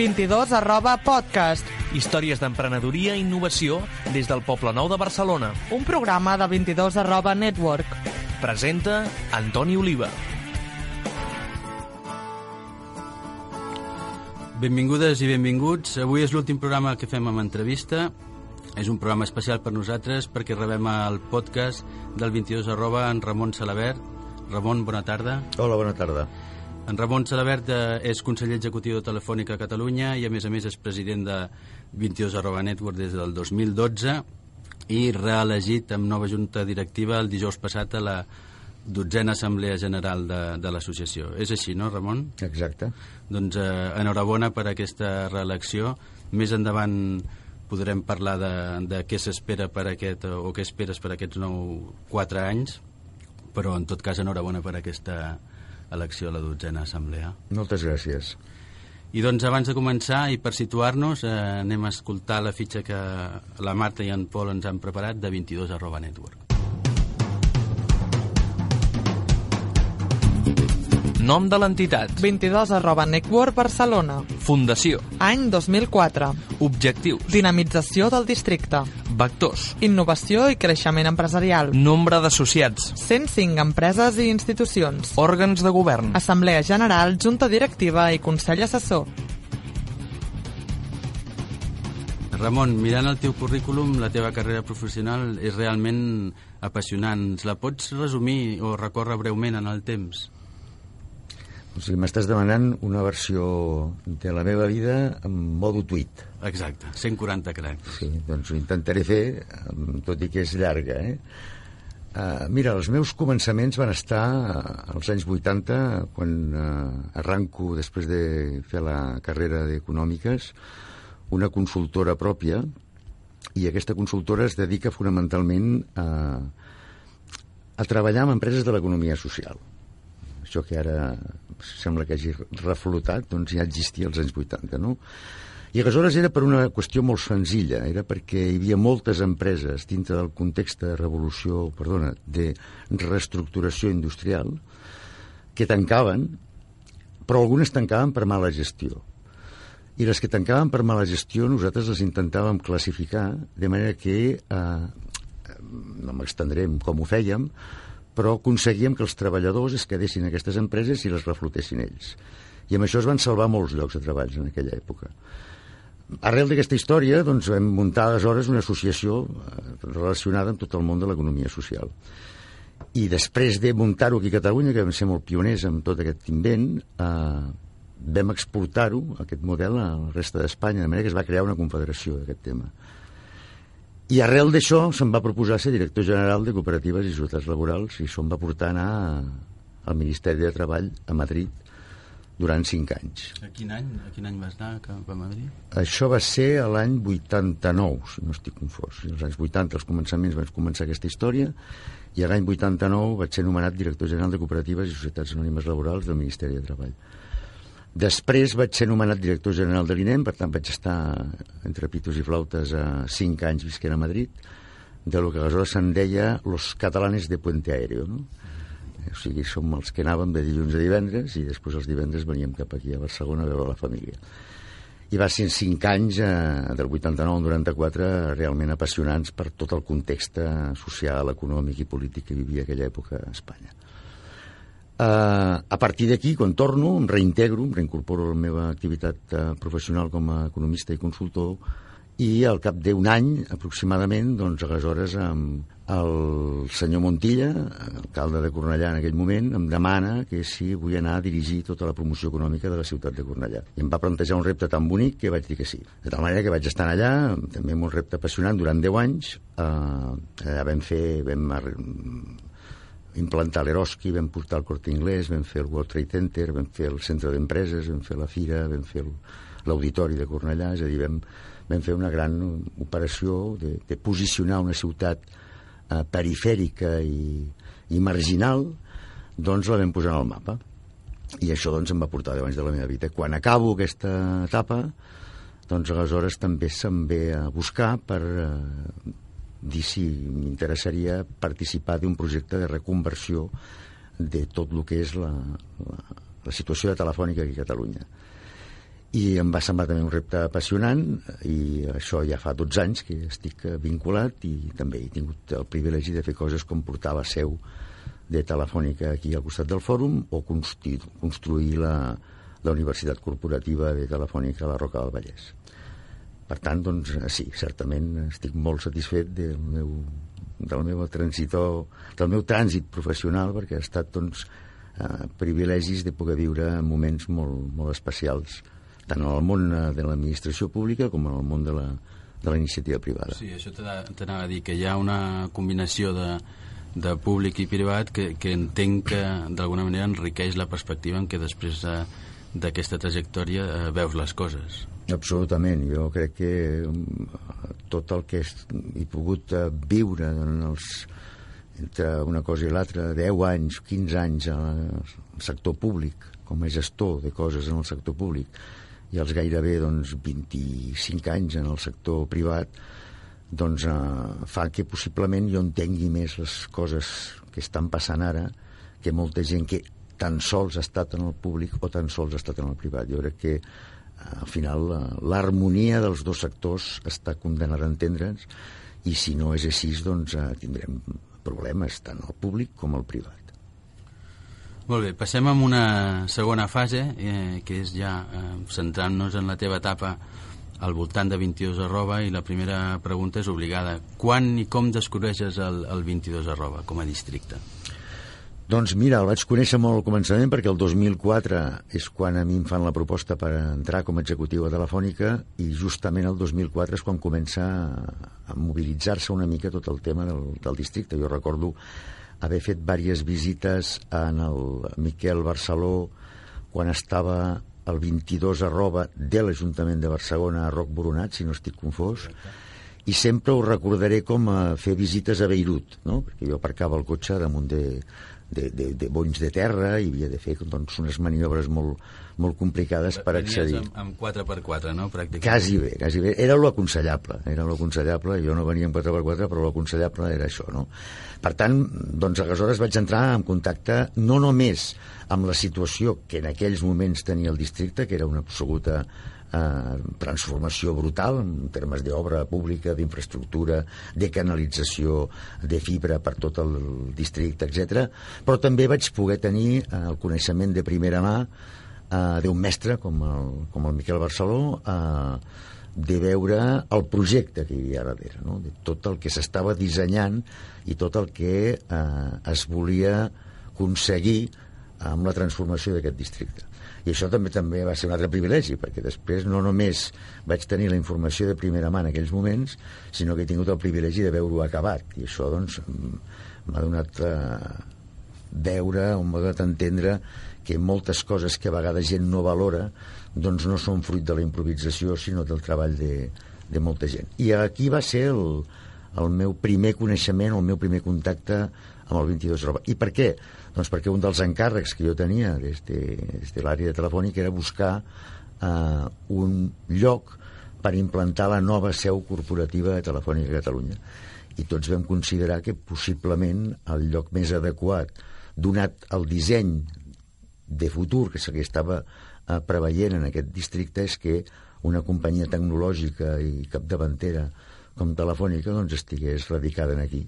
22 arroba podcast. Històries d'emprenedoria i innovació des del Poble Nou de Barcelona. Un programa de 22 arroba network. Presenta Antoni Oliva. Benvingudes i benvinguts. Avui és l'últim programa que fem amb entrevista. És un programa especial per nosaltres perquè rebem el podcast del 22 arroba en Ramon Salabert. Ramon, bona tarda. Hola, bona tarda. En Ramon Salabert eh, és conseller executiu de Telefònica a Catalunya i a més a més és president de 22 arroba network des del 2012 i reelegit amb nova junta directiva el dijous passat a la dotzena assemblea general de, de l'associació. És així, no, Ramon? Exacte. Doncs eh, enhorabona per aquesta reelecció. Més endavant podrem parlar de, de què s'espera per aquest, o què esperes per aquests nou quatre anys, però en tot cas enhorabona per aquesta elecció a la dotzena assemblea. Moltes gràcies. I doncs abans de començar i per situar-nos eh, anem a escoltar la fitxa que la Marta i en Pol ens han preparat de 22 arroba network. Nom de l'entitat. 22 arroba network Barcelona. Fundació. Any 2004. Objectius. Dinamització del districte. Vectors. Innovació i creixement empresarial. Nombre d'associats. 105 empreses i institucions. Òrgans de govern. Assemblea General, Junta Directiva i Consell Assessor. Ramon, mirant el teu currículum, la teva carrera professional és realment apassionant. La pots resumir o recórrer breument en el temps? O sigui, m'estàs demanant una versió de la meva vida en modo tuit. Exacte, 140 caràcters. Sí, doncs ho intentaré fer, tot i que és llarga, eh? Uh, mira, els meus començaments van estar als anys 80, quan uh, arranco, després de fer la carrera d'Econòmiques, una consultora pròpia, i aquesta consultora es dedica fonamentalment a, a treballar amb empreses de l'economia social. Això que ara sembla que hagi reflotat, doncs ja existia als anys 80, no? I aleshores era per una qüestió molt senzilla, era perquè hi havia moltes empreses dintre del context de revolució, perdona, de reestructuració industrial, que tancaven, però algunes tancaven per mala gestió. I les que tancaven per mala gestió nosaltres les intentàvem classificar, de manera que, eh, no m'extendré com ho fèiem, però aconseguíem que els treballadors es quedessin a aquestes empreses i les reflotessin ells. I amb això es van salvar molts llocs de treballs en aquella època. Arrel d'aquesta història doncs, vam muntar aleshores una associació eh, relacionada amb tot el món de l'economia social. I després de muntar-ho aquí a Catalunya, que vam ser molt pioners amb tot aquest invent, eh, vam exportar-ho, aquest model, a la resta d'Espanya, de manera que es va crear una confederació d'aquest tema. I arrel d'això se'm va proposar ser director general de cooperatives i societats laborals i això em va portar a anar al Ministeri de Treball a Madrid durant cinc anys. A quin any, a quin any vas anar cap a Madrid? Això va ser a l'any 89, si no estic confós. Als anys 80, als començaments, vaig començar aquesta història i a l'any 89 vaig ser nomenat director general de cooperatives i societats anònimes laborals del Ministeri de Treball. Després vaig ser nomenat director general de l'INEM, per tant vaig estar entre pitos i flautes a cinc anys visquent a Madrid, de lo que aleshores se'n deia los catalanes de puente aéreo, no? O sigui, som els que anàvem de dilluns a divendres i després els divendres veníem cap aquí a Barcelona a veure la família. I va ser cinc anys, eh, del 89 al 94, realment apassionants per tot el context social, econòmic i polític que vivia aquella època a Espanya. Uh, a partir d'aquí, quan torno, em reintegro, em reincorporo a la meva activitat uh, professional com a economista i consultor i al cap d'un any, aproximadament, doncs aleshores um, el senyor Montilla, alcalde de Cornellà en aquell moment, em demana que si vull anar a dirigir tota la promoció econòmica de la ciutat de Cornellà. I em va plantejar un repte tan bonic que vaig dir que sí. De tal manera que vaig estar allà, també amb un repte apassionant, durant 10 anys. Uh, allà vam fer... Vam implantar l'Eroski, vam portar el Corte Inglés, vam fer el World Trade Center, vam fer el centre d'empreses, vam fer la fira, vam fer l'auditori de Cornellà, és a dir, vam, vam fer una gran operació de, de posicionar una ciutat eh, perifèrica i, i marginal, doncs la vam posar en el mapa. I això doncs em va portar 10 anys de la meva vida. Quan acabo aquesta etapa, doncs aleshores també se'm ve a buscar per eh, dir si m'interessaria participar d'un projecte de reconversió de tot el que és la, la, la situació de Telefònica aquí a Catalunya. i em va semblar també un repte apassionant i això ja fa 12 anys que estic eh, vinculat i també he tingut el privilegi de fer coses com portar la seu de Telefònica aquí al costat del fòrum o construir, construir la, la Universitat Corporativa de Telefònica a la Roca del Vallès. Per tant, doncs, sí, certament estic molt satisfet del meu, del meu transitor, del meu trànsit professional, perquè ha estat, doncs, eh, privilegis de poder viure moments molt, molt especials tant en el món eh, de l'administració pública com en el món de la, de la iniciativa privada. Sí, això t'anava a dir, que hi ha una combinació de, de públic i privat que, que entenc que d'alguna manera enriqueix la perspectiva en què després d'aquesta trajectòria eh, veus les coses. Absolutament, jo crec que mm, tot el que he pogut eh, viure en els, entre una cosa i l'altra, 10 anys, 15 anys al sector públic, com a gestor de coses en el sector públic, i els gairebé doncs, 25 anys en el sector privat doncs, eh, fa que possiblement jo entengui més les coses que estan passant ara que molta gent que tan sols ha estat en el públic o tan sols ha estat en el privat. Jo crec que eh, al final l'harmonia dels dos sectors està condenada a entendre'ns i si no és així doncs eh, tindrem problemes tant al públic com al privat. Molt bé, passem a una segona fase, eh, que és ja eh, centrant-nos en la teva etapa al voltant de 22 arroba i la primera pregunta és obligada. Quan i com descobreixes el, el 22 arroba com a districte? Doncs mira, el vaig conèixer molt al començament perquè el 2004 és quan a mi em fan la proposta per entrar com a executiu a Telefònica i justament el 2004 és quan comença a mobilitzar-se una mica tot el tema del, del districte. Jo recordo haver fet diverses visites en el Miquel Barceló quan estava el 22 arroba de l'Ajuntament de Barcelona a Roc Boronat, si no estic confós, i sempre ho recordaré com a fer visites a Beirut, no? perquè jo aparcava el cotxe damunt de, de, de, de bonys de terra i havia de fer doncs, unes maniobres molt, molt complicades per accedir. Amb, amb 4x4, no? Pràcticament. Quasi bé, quasi bé. Era lo aconsellable, era lo aconsellable. Jo no venia amb 4x4, però lo aconsellable era això, no? Per tant, doncs aleshores vaig entrar en contacte no només amb la situació que en aquells moments tenia el districte, que era una absoluta eh, transformació brutal en termes d'obra pública, d'infraestructura, de canalització, de fibra per tot el districte, etc. Però també vaig poder tenir eh, el coneixement de primera mà eh, d'un mestre com el, com el Miquel Barceló eh, de veure el projecte que hi havia darrere, no? de tot el que s'estava dissenyant i tot el que eh, es volia aconseguir amb la transformació d'aquest districte. I això també també va ser un altre privilegi, perquè després no només vaig tenir la informació de primera mà en aquells moments, sinó que he tingut el privilegi de veure-ho acabat. I això, doncs, m'ha donat eh, veure, m'ha donat entendre que moltes coses que a vegades gent no valora doncs no són fruit de la improvisació sinó del treball de, de molta gent. I aquí va ser el, el meu primer coneixement, el meu primer contacte amb el 22 Roba. I per què? Doncs perquè un dels encàrrecs que jo tenia des de, des de l'àrea de telefònica era buscar eh, un lloc per implantar la nova seu corporativa de Telefònica Catalunya. I tots vam considerar que possiblement el lloc més adequat, donat el disseny de futur que s'estava eh, preveient en aquest districte és que una companyia tecnològica i capdavantera com Telefònica doncs, estigués radicada en aquí.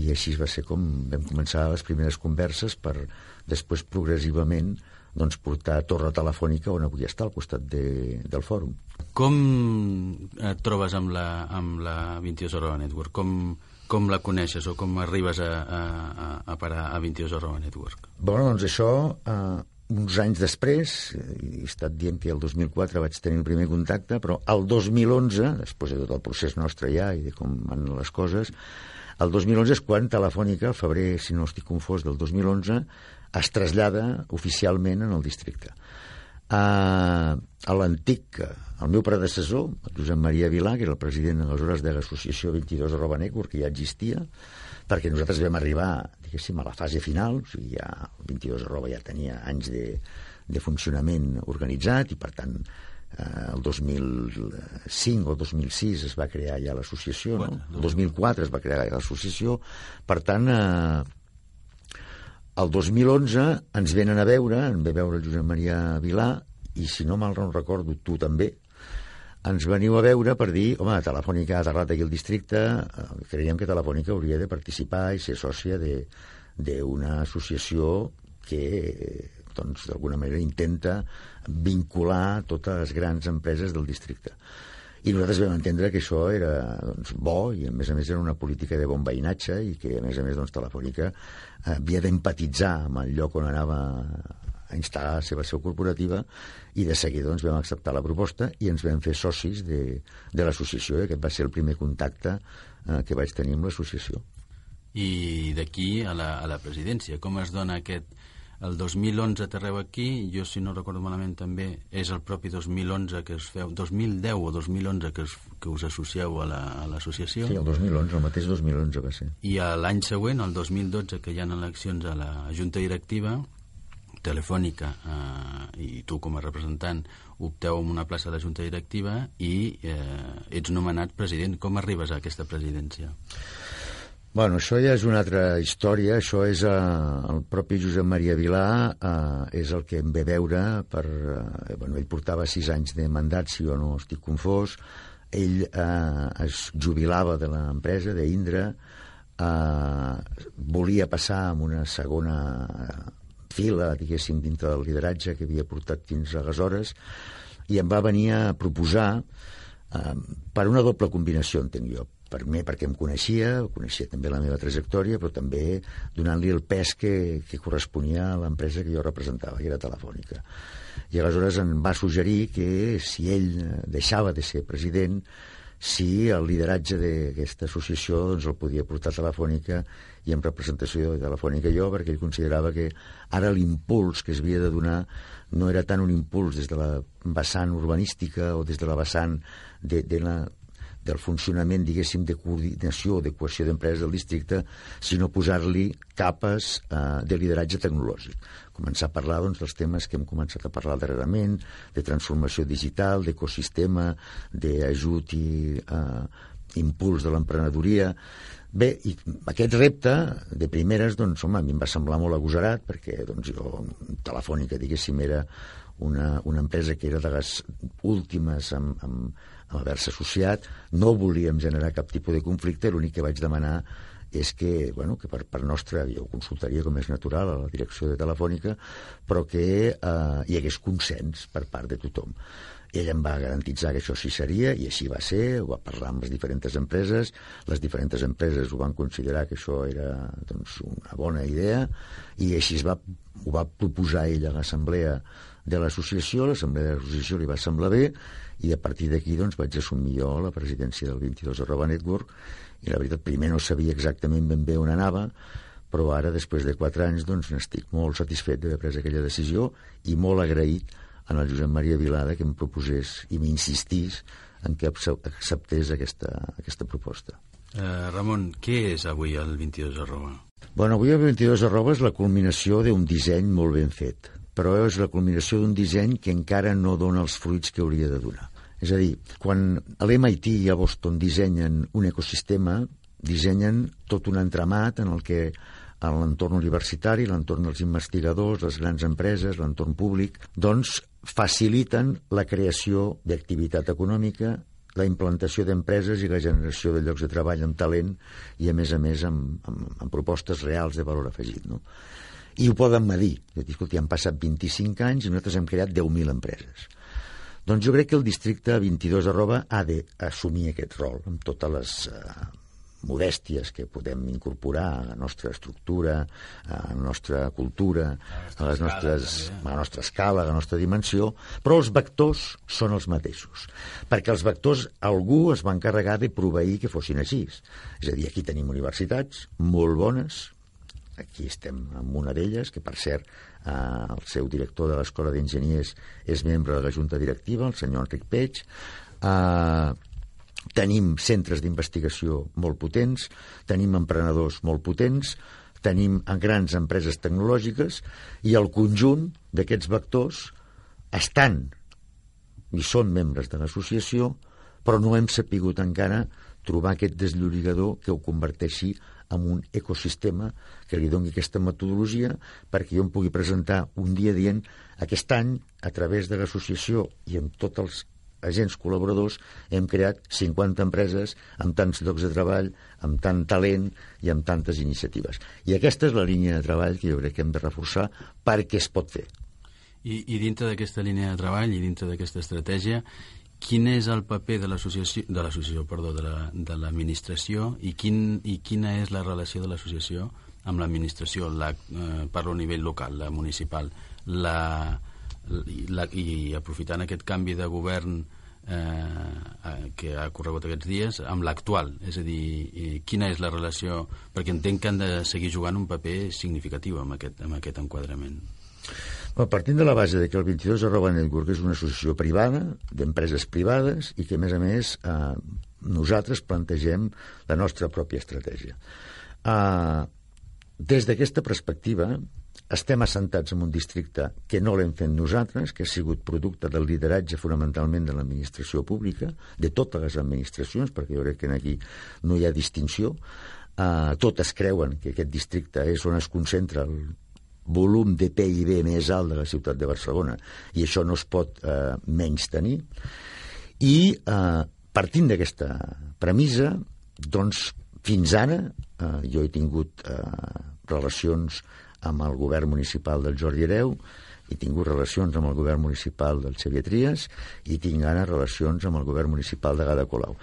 I així va ser com vam començar les primeres converses per després progressivament doncs, portar a Torre Telefònica on avui està, al costat de, del fòrum. Com et trobes amb la, amb la 22 Hora Network? Com, com la coneixes o com arribes a, a, a parar a 22 Hora Network? Bueno, doncs això, eh, uns anys després, he estat dient que el 2004 vaig tenir el primer contacte, però el 2011, després de tot el procés nostre ja i de com van les coses, el 2011 és quan Telefònica, el febrer, si no estic confós, del 2011, es trasllada oficialment en el districte. Uh, a l'antic, el meu predecessor, Josep Maria Vilà, que era el president aleshores de l'associació 22 arroba Network, que ja existia, perquè nosaltres vam arribar, diguéssim, a la fase final, o sigui, ja el 22 arroba ja tenia anys de, de funcionament organitzat i, per tant, el 2005 o 2006 es va crear ja l'associació, no? El 2004 es va crear l'associació, per tant, eh, el 2011 ens venen a veure, en ve veure el Josep Maria Vilà, i si no mal no recordo, tu també, ens veniu a veure per dir, home, Telefònica ha aterrat aquí al districte, eh, creiem que Telefònica hauria de participar i ser sòcia d'una associació que doncs d'alguna manera intenta vincular totes les grans empreses del districte. I nosaltres vam entendre que això era doncs, bo i a més a més era una política de bon veïnatge i que a més a més doncs, Telefònica havia d'empatitzar amb el lloc on anava a instal·lar la seva seu corporativa i de seguida doncs, vam acceptar la proposta i ens vam fer socis de, de l'associació i aquest va ser el primer contacte eh, que vaig tenir amb l'associació. I d'aquí a, la, a la presidència, com es dona aquest, el 2011 aterreu aquí, jo si no recordo malament també és el propi 2011 que es feu, 2010 o 2011 que, es, que us associeu a l'associació. La, sí, el 2011, el mateix 2011 va ser. I l'any següent, el 2012, que hi ha eleccions a la Junta Directiva, telefònica eh, i tu com a representant opteu en una plaça de Junta Directiva i eh, ets nomenat president. Com arribes a aquesta presidència? Bueno, això ja és una altra història, això és eh, el propi Josep Maria Vilà, eh, és el que em ve veure per... Eh, bueno, ell portava sis anys de mandat, si jo no estic confós, ell eh, es jubilava de l'empresa, d'Indra, eh, volia passar amb una segona fila, diguéssim, dintre del lideratge que havia portat fins aleshores, i em va venir a proposar eh, per una doble combinació, entenc jo. Per mi, perquè em coneixia, coneixia també la meva trajectòria, però també donant-li el pes que, que corresponia a l'empresa que jo representava, que era Telefònica. I aleshores em va suggerir que si ell deixava de ser president, si el lideratge d'aquesta associació doncs, el podia portar Telefònica i en representació de Telefònica jo, perquè ell considerava que ara l'impuls que es havia de donar no era tant un impuls des de la vessant urbanística o des de la vessant de, de la, del funcionament, diguéssim, de coordinació de cohesió d'empreses del districte, sinó posar-li capes eh, de lideratge tecnològic començar a parlar doncs, dels temes que hem començat a parlar darrerament, de transformació digital, d'ecosistema, d'ajut i eh, impuls de l'emprenedoria. Bé, i aquest repte, de primeres, doncs, home, a mi em va semblar molt agosarat, perquè doncs, jo, Telefònica, diguéssim, era una, una empresa que era de les últimes amb, amb, amb haver-se associat, no volíem generar cap tipus de conflicte, l'únic que vaig demanar és que, bueno, que per, per nostra, jo consultaria com és natural a la direcció de Telefònica, però que eh, hi hagués consens per part de tothom. Ell em va garantitzar que això sí seria, i així va ser, ho va parlar amb les diferents empreses, les diferents empreses ho van considerar que això era doncs, una bona idea, i així es va, ho va proposar ell a l'assemblea de l'associació, l'assemblea de l'associació li va semblar bé, i a partir d'aquí doncs, vaig assumir jo la presidència del 22 arroba network i la veritat, primer no sabia exactament ben bé on anava, però ara, després de quatre anys, doncs n'estic molt satisfet d'haver pres aquella decisió i molt agraït en el Josep Maria Vilada que em proposés i m'insistís en que acceptés aquesta, aquesta proposta. Uh, Ramon, què és avui el 22 arroba? Bueno, avui el 22 arroba és la culminació d'un disseny molt ben fet, però és la culminació d'un disseny que encara no dona els fruits que hauria de donar. És a dir, quan a l'MIT i a Boston dissenyen un ecosistema, dissenyen tot un entramat en el que en l'entorn universitari, l'entorn dels investigadors, les grans empreses, l'entorn públic, doncs faciliten la creació d'activitat econòmica, la implantació d'empreses i la generació de llocs de treball amb talent i, a més a més, amb, amb, amb propostes reals de valor afegit. No? I ho poden medir. Escolti, han passat 25 anys i nosaltres hem creat 10.000 empreses. Doncs jo crec que el districte 22 arroba ha d'assumir aquest rol amb totes les eh, modèsties que podem incorporar a la nostra estructura, a la nostra cultura, a, les nostres, a la nostra escala, a la nostra dimensió, però els vectors són els mateixos. Perquè els vectors algú es va encarregar de proveir que fossin així. És a dir, aquí tenim universitats molt bones, aquí estem amb una d'elles, que per cert eh, el seu director de l'Escola d'Enginyers és membre de la Junta Directiva, el senyor Enric Peig, eh, tenim centres d'investigació molt potents, tenim emprenedors molt potents, tenim grans empreses tecnològiques i el conjunt d'aquests vectors estan i són membres de l'associació, però no hem sapigut encara trobar aquest desllorigador que ho converteixi amb un ecosistema que li doni aquesta metodologia perquè jo em pugui presentar un dia dient aquest any, a través de l'associació i amb tots els agents col·laboradors, hem creat 50 empreses amb tants llocs de treball, amb tant talent i amb tantes iniciatives. I aquesta és la línia de treball que jo crec que hem de reforçar perquè es pot fer. I, i dintre d'aquesta línia de treball i dintre d'aquesta estratègia, quin és el paper de l'associació, de l'associació, perdó, de l'administració la, i, quin, i quina és la relació de l'associació amb l'administració, la, eh, parlo a nivell local, la municipal, la, la, i aprofitant aquest canvi de govern eh, eh, que ha corregut aquests dies amb l'actual, és a dir, quina és la relació, perquè entenc que han de seguir jugant un paper significatiu amb aquest, amb aquest enquadrament. Bueno, partint de la base de que el 22 arroba Network és una associació privada, d'empreses privades, i que, a més a més, eh, nosaltres plantegem la nostra pròpia estratègia. Eh, des d'aquesta perspectiva, estem assentats en un districte que no l'hem fet nosaltres, que ha sigut producte del lideratge fonamentalment de l'administració pública, de totes les administracions, perquè jo crec que aquí no hi ha distinció, Uh, totes creuen que aquest districte és on es concentra el volum de PIB més alt de la ciutat de Barcelona i això no es pot eh, menys tenir i eh, partint d'aquesta premissa doncs fins ara eh, jo he tingut eh, relacions amb el govern municipal del Jordi Hereu he tingut relacions amb el govern municipal del Xavier Trias i tinc ara relacions amb el govern municipal de Gada Colau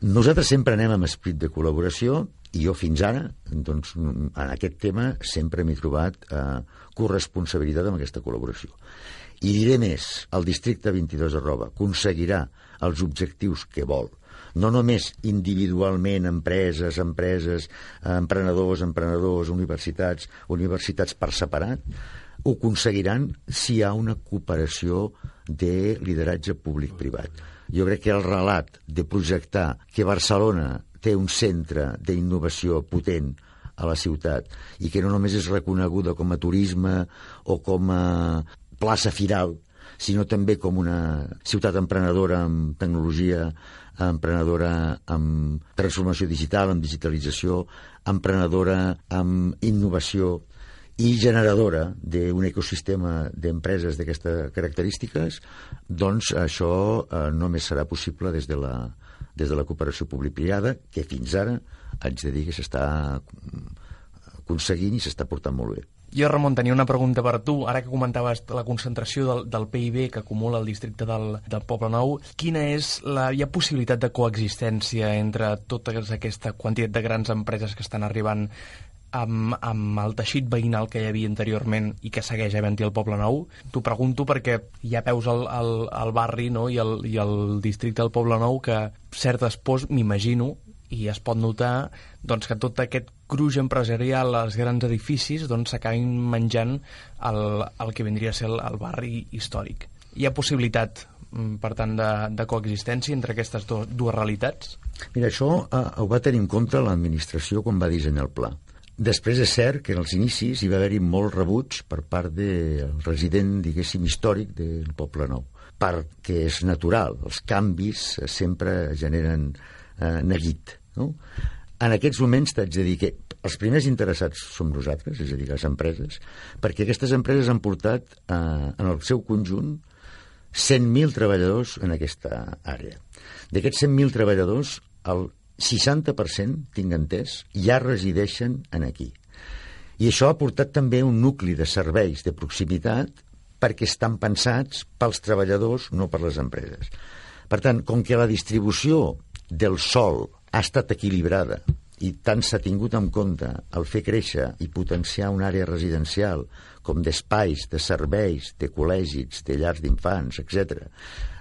nosaltres sempre anem amb esprit de col·laboració i jo fins ara, doncs, en aquest tema, sempre m'he trobat eh, corresponsabilitat amb aquesta col·laboració. I diré més, el districte 22 de Roba aconseguirà els objectius que vol, no només individualment, empreses, empreses, emprenedors, emprenedors, universitats, universitats per separat, ho aconseguiran si hi ha una cooperació de lideratge públic-privat. Jo crec que el relat de projectar que Barcelona té un centre d'innovació potent a la ciutat i que no només és reconeguda com a turisme o com a plaça firal, sinó també com una ciutat emprenedora amb tecnologia, emprenedora amb transformació digital, amb digitalització, emprenedora amb innovació, i generadora d'un ecosistema d'empreses d'aquestes característiques, doncs això eh, només serà possible des de la, des de la cooperació públic-privada, que fins ara haig de dir que s'està aconseguint i s'està portant molt bé. Jo, Ramon, tenia una pregunta per tu. Ara que comentaves la concentració del, del PIB que acumula el districte del, del Poble Nou, quina és la... Hi ha possibilitat de coexistència entre tota aquesta quantitat de grans empreses que estan arribant amb, amb el teixit veïnal que hi havia anteriorment i que segueix havent-hi al Poble Nou. T'ho pregunto perquè ja veus el, el, el barri no? I, el, i el districte del Poble Nou que certes pors, m'imagino, i es pot notar doncs, que tot aquest gruix empresarial als grans edificis doncs, s'acabin doncs, menjant el, el que vindria a ser el, el barri històric. Hi ha possibilitat, mm, per tant, de, de coexistència entre aquestes do, dues realitats? Mira, això eh, ho va tenir en compte l'administració quan va dissenyar el pla. Després és cert que als inicis hi va haver-hi molt rebuig per part del resident, diguéssim, històric del Poble Nou, perquè és natural, els canvis sempre generen eh, neguit. No? En aquests moments t'haig de dir que els primers interessats som nosaltres, és a dir, les empreses, perquè aquestes empreses han portat eh, en el seu conjunt 100.000 treballadors en aquesta àrea. D'aquests 100.000 treballadors, el 60%, tinc entès, ja resideixen en aquí. I això ha portat també un nucli de serveis de proximitat perquè estan pensats pels treballadors, no per les empreses. Per tant, com que la distribució del sol ha estat equilibrada i tant s'ha tingut en compte el fer créixer i potenciar una àrea residencial com d'espais, de serveis, de col·legis, de llars d'infants, etc.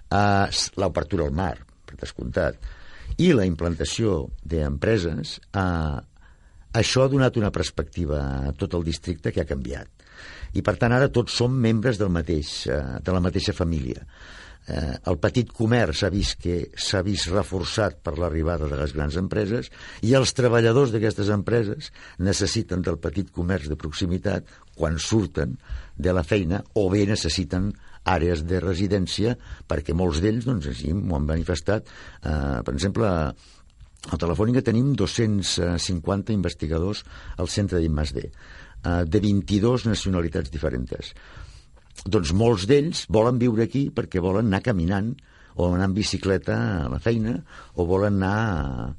Eh, l'obertura al mar, per descomptat, i la implantació d'empreses, eh, això ha donat una perspectiva a tot el districte que ha canviat. I, per tant, ara tots som membres del mateix, eh, de la mateixa família. Eh, el petit comerç s'ha vist que s'ha vist reforçat per l'arribada de les grans empreses i els treballadors d'aquestes empreses necessiten del petit comerç de proximitat quan surten de la feina o bé necessiten àrees de residència perquè molts d'ells, doncs, així m'ho han manifestat, eh, per exemple, A Telefònica tenim 250 investigadors al centre d'IMASD, eh, de 22 nacionalitats diferents. Doncs molts d'ells volen viure aquí perquè volen anar caminant o anar en bicicleta a la feina o volen anar a,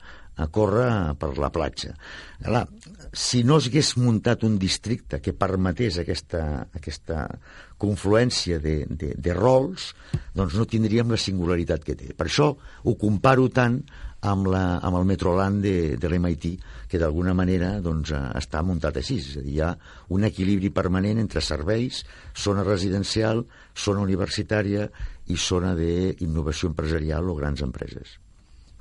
a córrer per la platja. Clar, si no s'hagués muntat un districte que permetés aquesta, aquesta confluència de, de, de rols, doncs no tindríem la singularitat que té. Per això ho comparo tant amb, la, amb el Metroland de, de l'MIT, que d'alguna manera doncs, està muntat així. És a dir, hi ha un equilibri permanent entre serveis, zona residencial, zona universitària i zona d'innovació empresarial o grans empreses.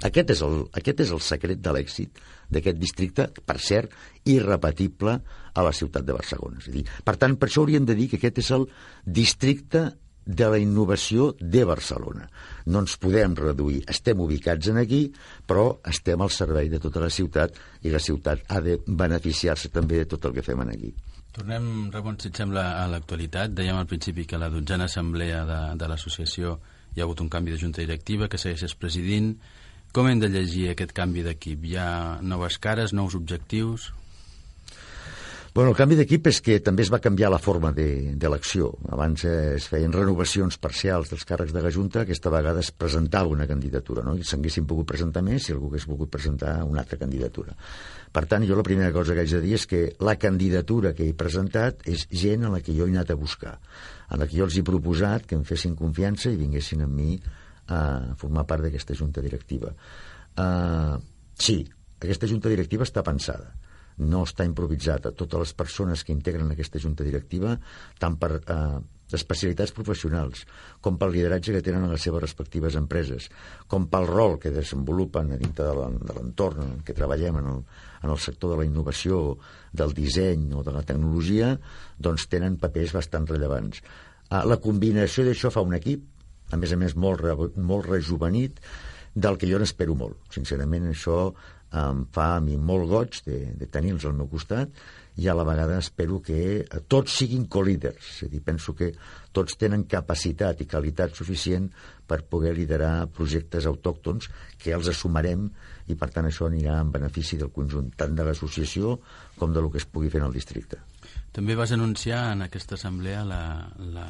Aquest és el, aquest és el secret de l'èxit d'aquest districte, per cert, irrepetible a la ciutat de Barcelona. És a dir, per tant, per això hauríem de dir que aquest és el districte de la innovació de Barcelona. No ens podem reduir. Estem ubicats en aquí, però estem al servei de tota la ciutat i la ciutat ha de beneficiar-se també de tot el que fem aquí. Tornem, Ramon, si et sembla, a l'actualitat. Dèiem al principi que la dotzena assemblea de, de l'associació hi ha hagut un canvi de junta directiva que segueixes presidint. Com hem de llegir aquest canvi d'equip? Hi ha noves cares, nous objectius? Bueno, el canvi d'equip és que també es va canviar la forma d'elecció. De, Abans eh, es feien renovacions parcials dels càrrecs de la Junta, aquesta vegada es presentava una candidatura, no? i s'haguessin pogut presentar més si algú hagués volgut presentar una altra candidatura. Per tant, jo la primera cosa que haig de dir és que la candidatura que he presentat és gent a la que jo he anat a buscar, a la que jo els he proposat que em fessin confiança i vinguessin amb mi a formar part d'aquesta junta directiva. Uh, sí, aquesta junta directiva està pensada no està improvisada. Totes les persones que integren aquesta junta directiva, tant per eh, especialitats professionals, com pel lideratge que tenen a les seves respectives empreses, com pel rol que desenvolupen a dintre de l'entorn en què treballem en el, en el sector de la innovació, del disseny o de la tecnologia, doncs tenen papers bastant rellevants. Eh, la combinació d'això fa un equip, a més a més molt, re, molt rejuvenit, del que jo n'espero molt. Sincerament, això em fa a mi molt goig de, de tenir-los al meu costat i a la vegada espero que tots siguin co-líders. És a dir, penso que tots tenen capacitat i qualitat suficient per poder liderar projectes autòctons que els assumarem i per tant això anirà en benefici del conjunt, tant de l'associació com de lo que es pugui fer en el districte. També vas anunciar en aquesta assemblea la, la,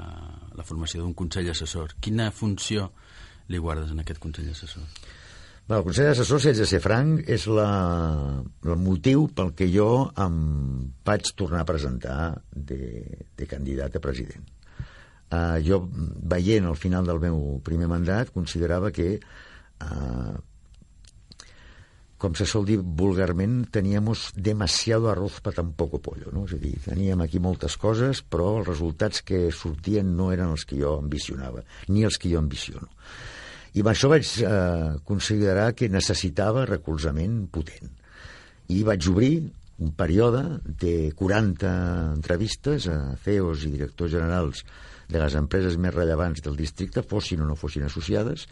la formació d'un Consell Assessor. Quina funció li guardes en aquest Consell Assessor? Bé, el Consell Assessor, si haig de ser franc, és la, el motiu pel que jo em vaig tornar a presentar de, de candidat a president. Uh, jo, veient al final del meu primer mandat, considerava que, uh, com se sol dir vulgarment, teníamos demasiado arroz para tan poco pollo. No? És a dir, teníem aquí moltes coses, però els resultats que sortien no eren els que jo ambicionava, ni els que jo ambiciono. I amb això vaig eh, considerar que necessitava recolzament potent. I vaig obrir un període de 40 entrevistes a CEOs i directors generals de les empreses més rellevants del districte, fossin o no fossin associades,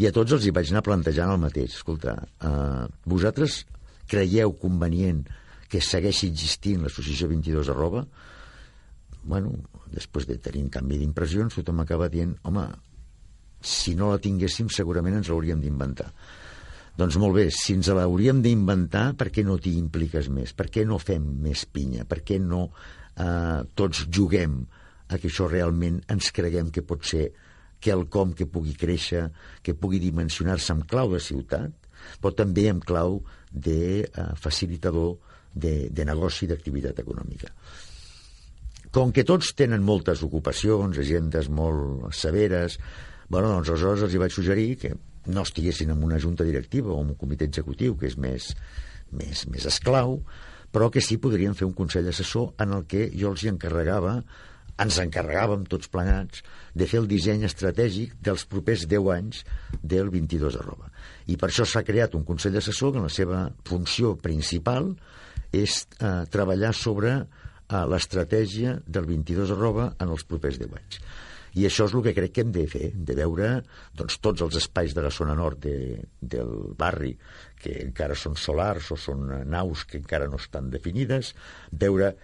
i a tots els hi vaig anar plantejant el mateix. Escolta, eh, vosaltres creieu convenient que segueixi existint l'associació 22 arroba? Bueno, després de tenir un canvi d'impressions, tothom acaba dient, home, si no la tinguéssim segurament ens l'hauríem d'inventar. Doncs molt bé, si ens l'hauríem d'inventar, per què no t'hi impliques més? Per què no fem més pinya? Per què no eh, tots juguem a que això realment ens creguem que pot ser quelcom que pugui créixer, que pugui dimensionar-se amb clau de ciutat, però també amb clau de eh, facilitador de, de negoci i d'activitat econòmica. Com que tots tenen moltes ocupacions, agendes molt severes, Bueno, doncs aleshores els hi vaig suggerir que no estiguessin en una junta directiva o en un comitè executiu, que és més, més, més esclau, però que sí podrien fer un consell assessor en el que jo els hi encarregava, ens encarregàvem tots plegats, de fer el disseny estratègic dels propers 10 anys del 22 arroba. I per això s'ha creat un consell assessor que la seva funció principal és eh, treballar sobre eh, l'estratègia del 22 arroba en els propers 10 anys. I això és el que crec que hem de fer, de veure doncs, tots els espais de la zona nord de, del barri que encara són solars o són naus que encara no estan definides, veure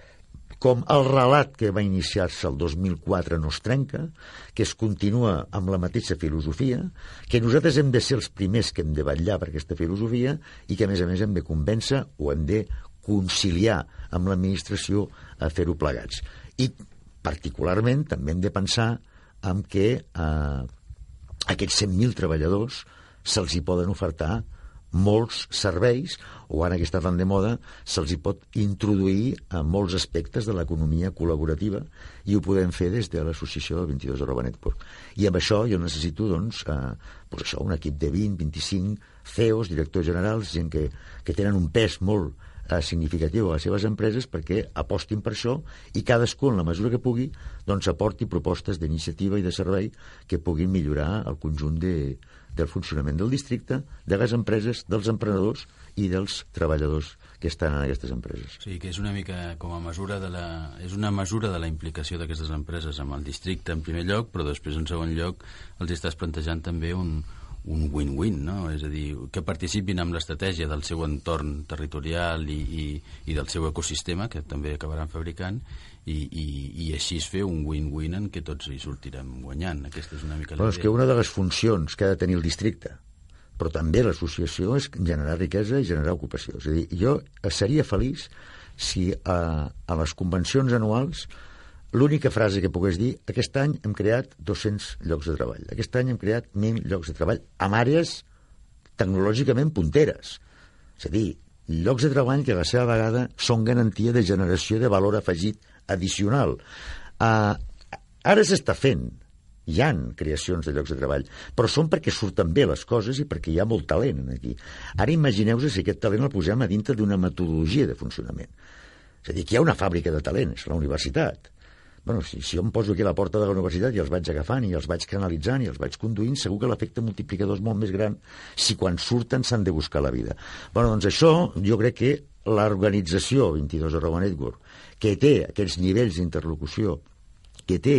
com el relat que va iniciar-se el 2004 no es trenca, que es continua amb la mateixa filosofia, que nosaltres hem de ser els primers que hem de vetllar per aquesta filosofia i que, a més a més, hem de convèncer o hem de conciliar amb l'administració a fer-ho plegats. I, particularment, també hem de pensar en què eh, aquests 100.000 treballadors se'ls hi poden ofertar molts serveis, o ara que està tan de moda, se'ls hi pot introduir a molts aspectes de l'economia col·laborativa i ho podem fer des de l'associació del 22 arroba network. I amb això jo necessito, doncs, eh, pues això, un equip de 20, 25 CEOs, directors generals, gent que, que tenen un pes molt eh, significatiu a les seves empreses perquè apostin per això i cadascú, en la mesura que pugui, doncs aporti propostes d'iniciativa i de servei que puguin millorar el conjunt de, del funcionament del districte, de les empreses, dels emprenedors i dels treballadors que estan en aquestes empreses. Sí, que és una mica com a mesura de la... és una mesura de la implicació d'aquestes empreses amb el districte en primer lloc, però després en segon lloc els estàs plantejant també un, un win-win, no? És a dir, que participin amb l'estratègia del seu entorn territorial i, i, i del seu ecosistema, que també acabaran fabricant, i, i, i així es fer un win-win en què tots hi sortirem guanyant. Aquesta és una mica la Bueno, és que una de les funcions que ha de tenir el districte, però també l'associació, és generar riquesa i generar ocupació. És a dir, jo seria feliç si a, a les convencions anuals l'única frase que pogués dir aquest any hem creat 200 llocs de treball, aquest any hem creat 1.000 llocs de treball amb àrees tecnològicament punteres. És a dir, llocs de treball que a la seva vegada són garantia de generació de valor afegit addicional. Uh, ara s'està fent, hi han creacions de llocs de treball, però són perquè surten bé les coses i perquè hi ha molt talent aquí. Ara imagineu-vos si aquest talent el posem a dintre d'una metodologia de funcionament. És a dir, que hi ha una fàbrica de talent, és la universitat. Bueno, si, si jo em poso aquí a la porta de la universitat i els vaig agafant i els vaig canalitzant i els vaig conduint, segur que l'efecte multiplicador és molt més gran si quan surten s'han de buscar la vida. Bueno, doncs això jo crec que l'organització 22 arroba network, que té aquests nivells d'interlocució que té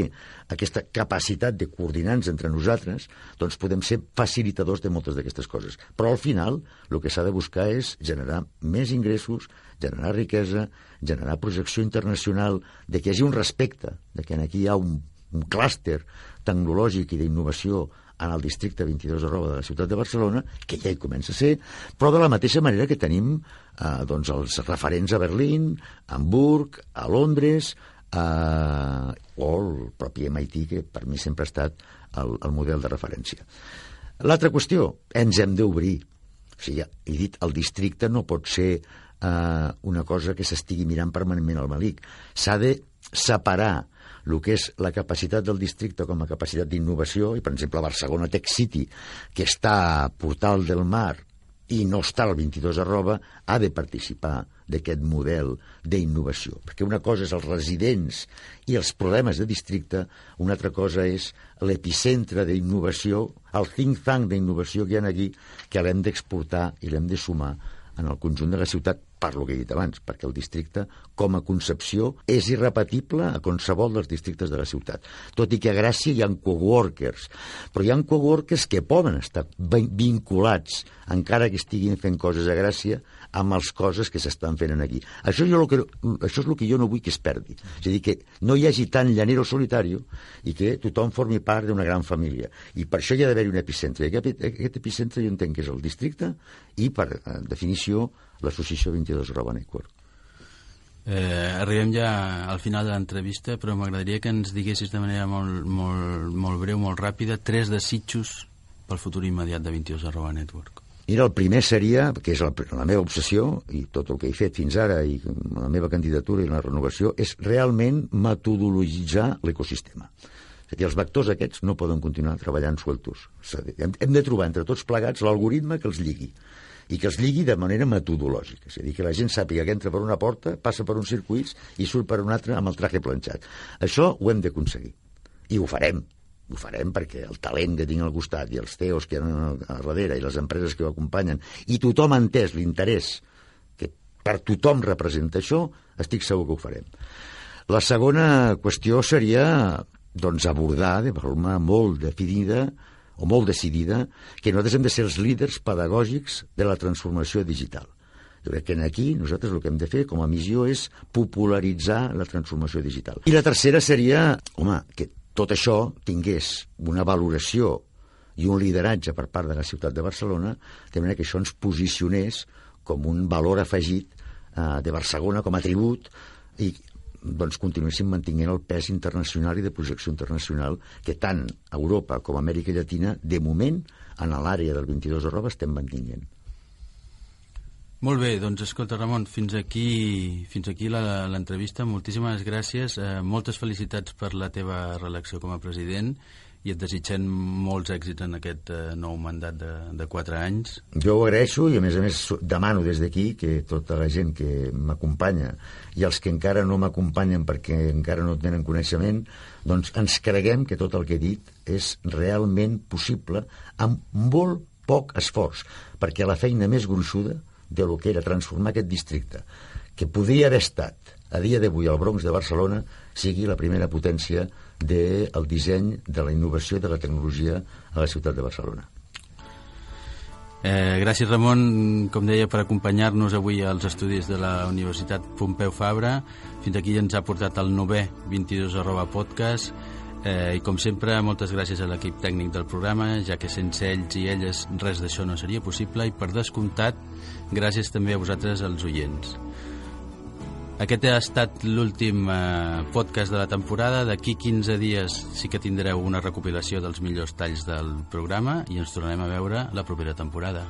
aquesta capacitat de coordinar-nos entre nosaltres, doncs podem ser facilitadors de moltes d'aquestes coses. Però al final el que s'ha de buscar és generar més ingressos, generar riquesa, generar projecció internacional, de que hi hagi un respecte, de que aquí hi ha un, un clúster tecnològic i d'innovació en el districte 22 arroba de la ciutat de Barcelona, que ja hi comença a ser, però de la mateixa manera que tenim eh, doncs els referents a Berlín, a Hamburg, a Londres, eh, o el propi MIT, que per mi sempre ha estat el, el model de referència. L'altra qüestió, ens hem d'obrir. O sigui, he dit, el districte no pot ser eh, una cosa que s'estigui mirant permanentment al malic. S'ha de separar el que és la capacitat del districte com a capacitat d'innovació, i per exemple Barcelona Tech City, que està a Portal del Mar i no està al 22 arroba, ha de participar d'aquest model d'innovació. Perquè una cosa és els residents i els problemes de districte, una altra cosa és l'epicentre d'innovació, el think tank d'innovació que hi ha aquí, que l'hem d'exportar i l'hem de sumar en el conjunt de la ciutat, per lo que he dit abans, perquè el districte, com a concepció, és irrepetible a qualsevol dels districtes de la ciutat. Tot i que a Gràcia hi ha coworkers, però hi ha coworkers que poden estar vinculats, encara que estiguin fent coses a Gràcia, amb les coses que s'estan fent aquí. Això, jo que, això és el que jo no vull que es perdi. És a dir, que no hi hagi tant llanero solitari i que tothom formi part d'una gran família. I per això hi ha d'haver-hi un epicentre. I aquest, aquest epicentre jo entenc que és el districte i, per eh, definició, l'associació 22 Roba Network. Eh, arribem ja al final de l'entrevista, però m'agradaria que ens diguessis de manera molt, molt, molt breu, molt ràpida, tres desitjos pel futur immediat de 22 arroba network. Mira, el primer seria, que és la, la meva obsessió, i tot el que he fet fins ara, i la meva candidatura i la renovació, és realment metodologitzar l'ecosistema. És a dir, els vectors aquests no poden continuar treballant sueltos. Hem, hem de trobar entre tots plegats l'algoritme que els lligui i que els lligui de manera metodològica. És a dir, que la gent sàpiga que entra per una porta, passa per uns circuits i surt per un altre amb el traje planxat. Això ho hem d'aconseguir. I ho farem. Ho farem perquè el talent que tinc al costat i els CEOs que hi ha a darrere i les empreses que ho acompanyen i tothom ha entès l'interès que per tothom representa això, estic segur que ho farem. La segona qüestió seria doncs, abordar de forma molt definida o molt decidida que nosaltres hem de ser els líders pedagògics de la transformació digital. Jo crec que aquí nosaltres el que hem de fer com a missió és popularitzar la transformació digital. I la tercera seria, home, que tot això tingués una valoració i un lideratge per part de la ciutat de Barcelona, de manera que això ens posicionés com un valor afegit eh, de Barcelona com a tribut i doncs continuéssim mantenint el pes internacional i de projecció internacional que tant Europa com Amèrica Llatina, de moment, en l'àrea del 22 arroba estem mantinguent. Molt bé, doncs escolta Ramon, fins aquí, fins aquí l'entrevista. Moltíssimes gràcies, eh, moltes felicitats per la teva reelecció com a president i et desitgem molts èxits en aquest eh, nou mandat de, de 4 anys. Jo ho agraeixo i, a més a més, demano des d'aquí que tota la gent que m'acompanya i els que encara no m'acompanyen perquè encara no tenen coneixement, doncs ens creguem que tot el que he dit és realment possible amb molt poc esforç, perquè la feina més gruixuda de lo que era transformar aquest districte, que podria haver estat a dia d'avui al Bronx de Barcelona, sigui la primera potència del disseny, de la innovació i de la tecnologia a la ciutat de Barcelona. Eh, gràcies, Ramon, com deia, per acompanyar-nos avui als estudis de la Universitat Pompeu Fabra. Fins aquí ens ha portat el 9è 22 arroba podcast. Eh, I com sempre, moltes gràcies a l'equip tècnic del programa, ja que sense ells i elles res d'això no seria possible. I per descomptat, gràcies també a vosaltres, els oients. Aquest ha estat l'últim eh, podcast de la temporada. D'aquí 15 dies sí que tindreu una recopilació dels millors talls del programa i ens tornarem a veure la propera temporada.